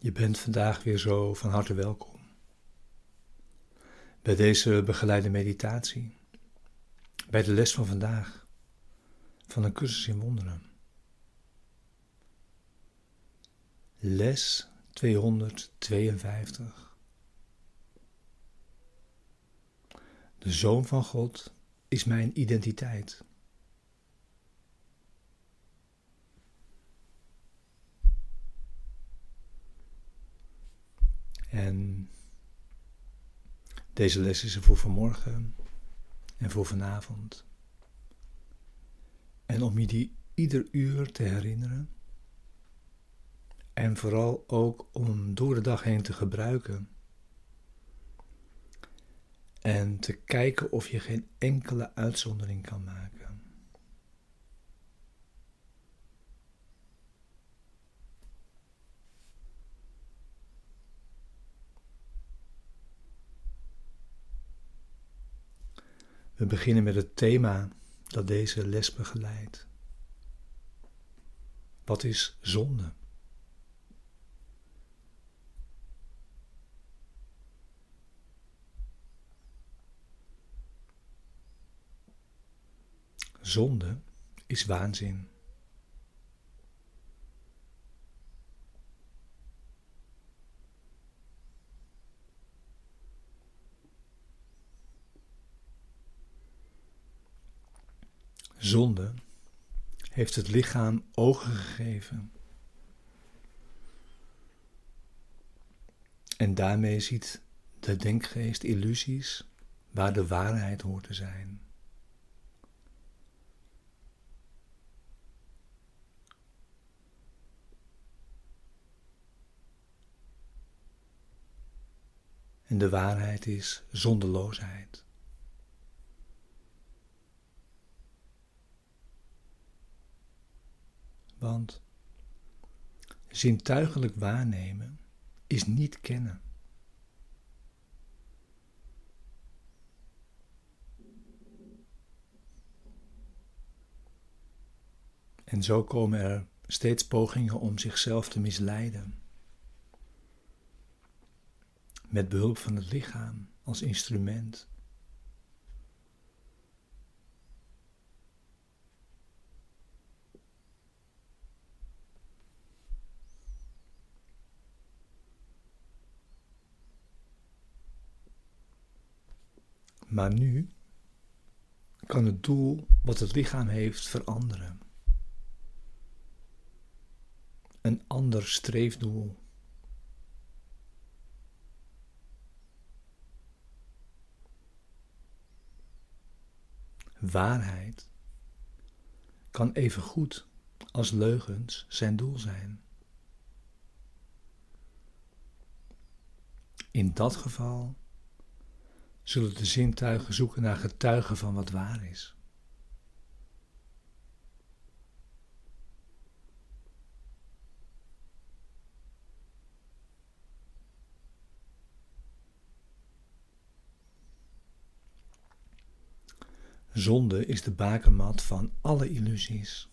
Je bent vandaag weer zo van harte welkom bij deze begeleide meditatie, bij de les van vandaag van een cursus in wonderen. Les 252. De Zoon van God is mijn identiteit. En deze les is er voor vanmorgen en voor vanavond. En om je die ieder uur te herinneren. En vooral ook om door de dag heen te gebruiken. En te kijken of je geen enkele uitzondering kan maken. We beginnen met het thema dat deze les begeleidt. Wat is zonde? Zonde is waanzin. Zonde heeft het lichaam ogen gegeven. En daarmee ziet de denkgeest illusies waar de waarheid hoort te zijn. En de waarheid is zondeloosheid. Want zintuigelijk waarnemen is niet kennen. En zo komen er steeds pogingen om zichzelf te misleiden. Met behulp van het lichaam als instrument. Maar nu kan het doel wat het lichaam heeft veranderen. Een ander streefdoel. Waarheid kan even goed als leugens zijn doel zijn. In dat geval zullen de zintuigen zoeken naar getuigen van wat waar is. Zonde is de bakermat van alle illusies.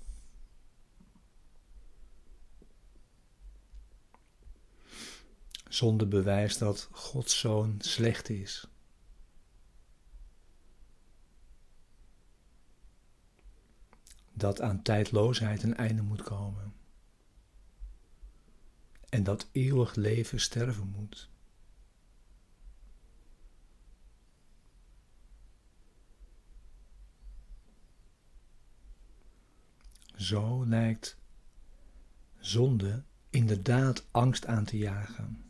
Zonde bewijst dat Gods zoon slecht is. Dat aan tijdloosheid een einde moet komen. En dat eeuwig leven sterven moet. Zo lijkt zonde inderdaad angst aan te jagen.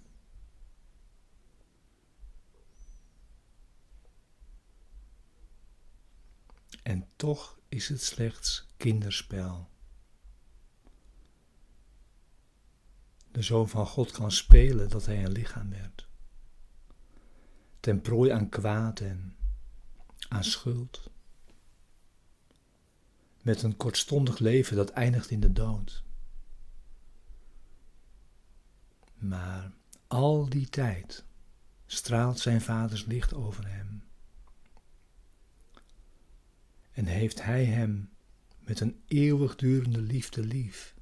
En toch is het slechts kinderspel. De Zoon van God kan spelen dat hij een lichaam werd. Ten prooi aan kwaad en aan schuld. Met een kortstondig leven dat eindigt in de dood. Maar al die tijd straalt zijn vaders licht over hem en heeft hij hem met een eeuwigdurende liefde lief.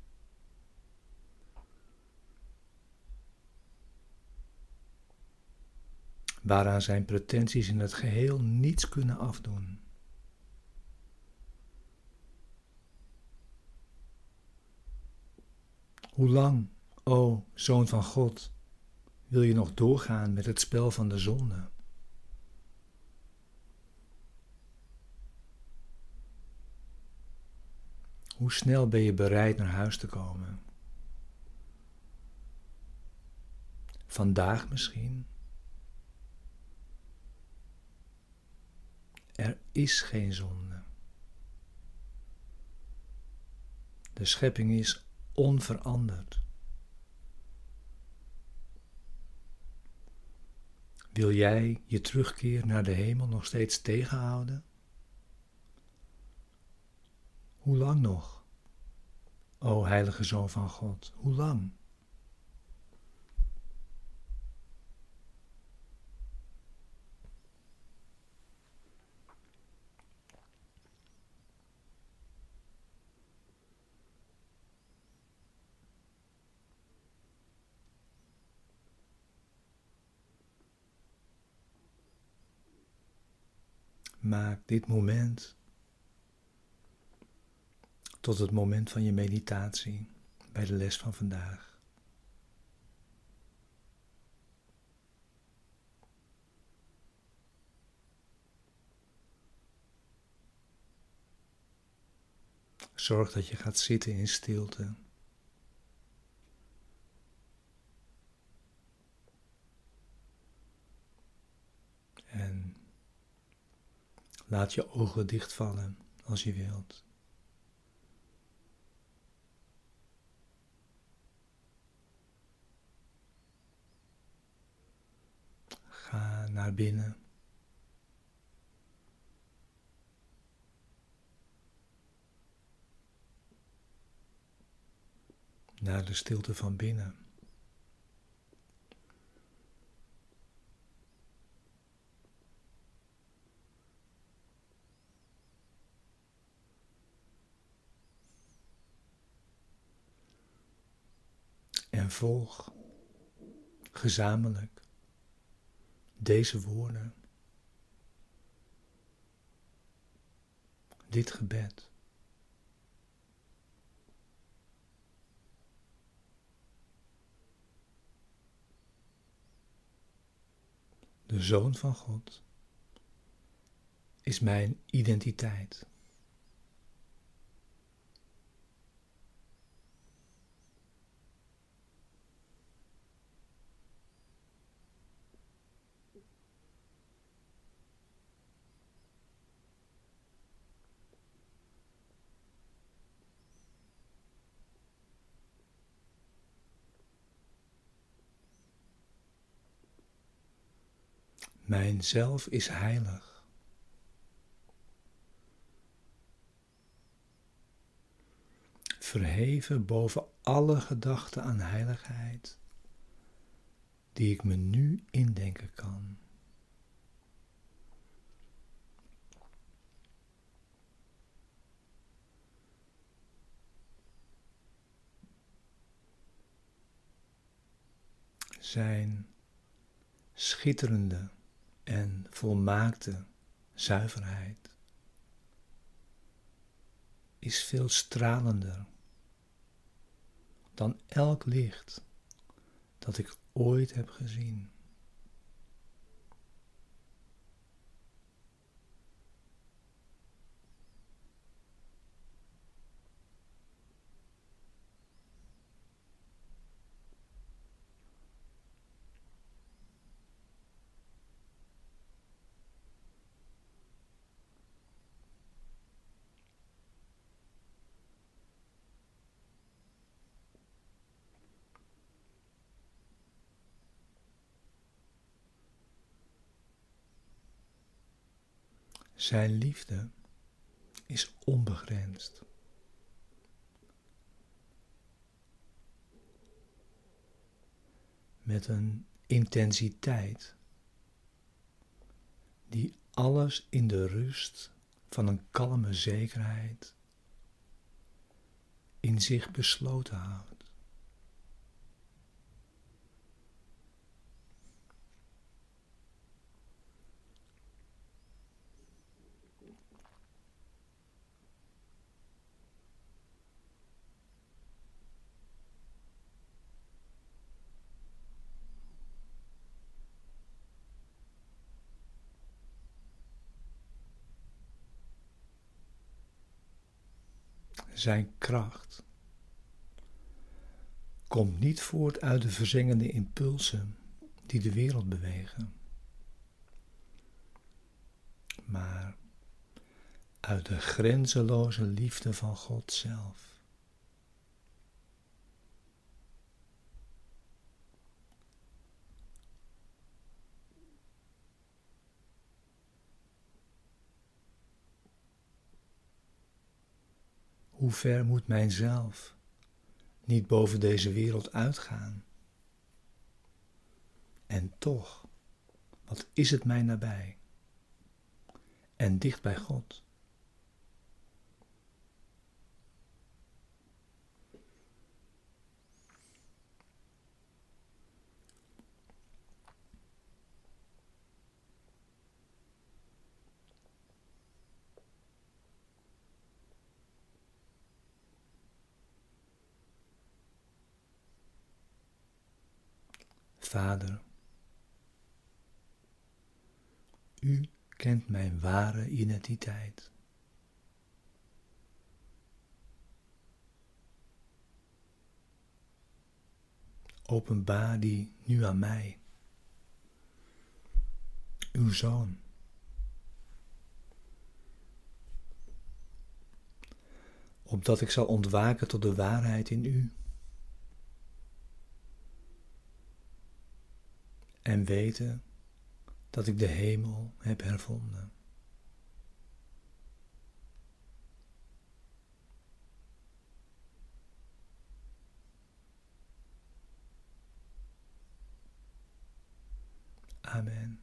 Waaraan zijn pretenties in het geheel niets kunnen afdoen. Hoe lang, o Zoon van God, wil je nog doorgaan met het spel van de zonde? Hoe snel ben je bereid naar huis te komen? Vandaag misschien? Er is geen zonde. De schepping is onveranderd. Wil jij je terugkeer naar de hemel nog steeds tegenhouden? Hoe lang nog, o heilige Zoon van God, hoe lang? Maak dit moment tot het moment van je meditatie bij de les van vandaag. Zorg dat je gaat zitten in stilte. En laat je ogen dichtvallen als je wilt. Ga naar binnen. Naar de stilte van binnen. En volg gezamenlijk deze woorden, dit gebed. De Zoon van God is mijn identiteit. Mijn zelf is heilig. Verheven boven alle gedachten aan heiligheid die ik me nu indenken kan. Zijn schitterende en volmaakte zuiverheid is veel stralender dan elk licht dat ik ooit heb gezien. Zijn liefde is onbegrensd. Met een intensiteit die alles in de rust van een kalme zekerheid in zich besloten houdt. Zijn kracht, komt niet voort uit de verzengende impulsen die de wereld bewegen, maar uit de grenzeloze liefde van God zelf. Hoe ver moet mijzelf niet boven deze wereld uitgaan? En toch, wat is het mij nabij en dicht bij God? Vader, U kent mijn ware identiteit. Openbaar die nu aan mij, uw zoon. Opdat ik zal ontwaken tot de waarheid in u. en weten dat ik de hemel heb hervonden. Amen.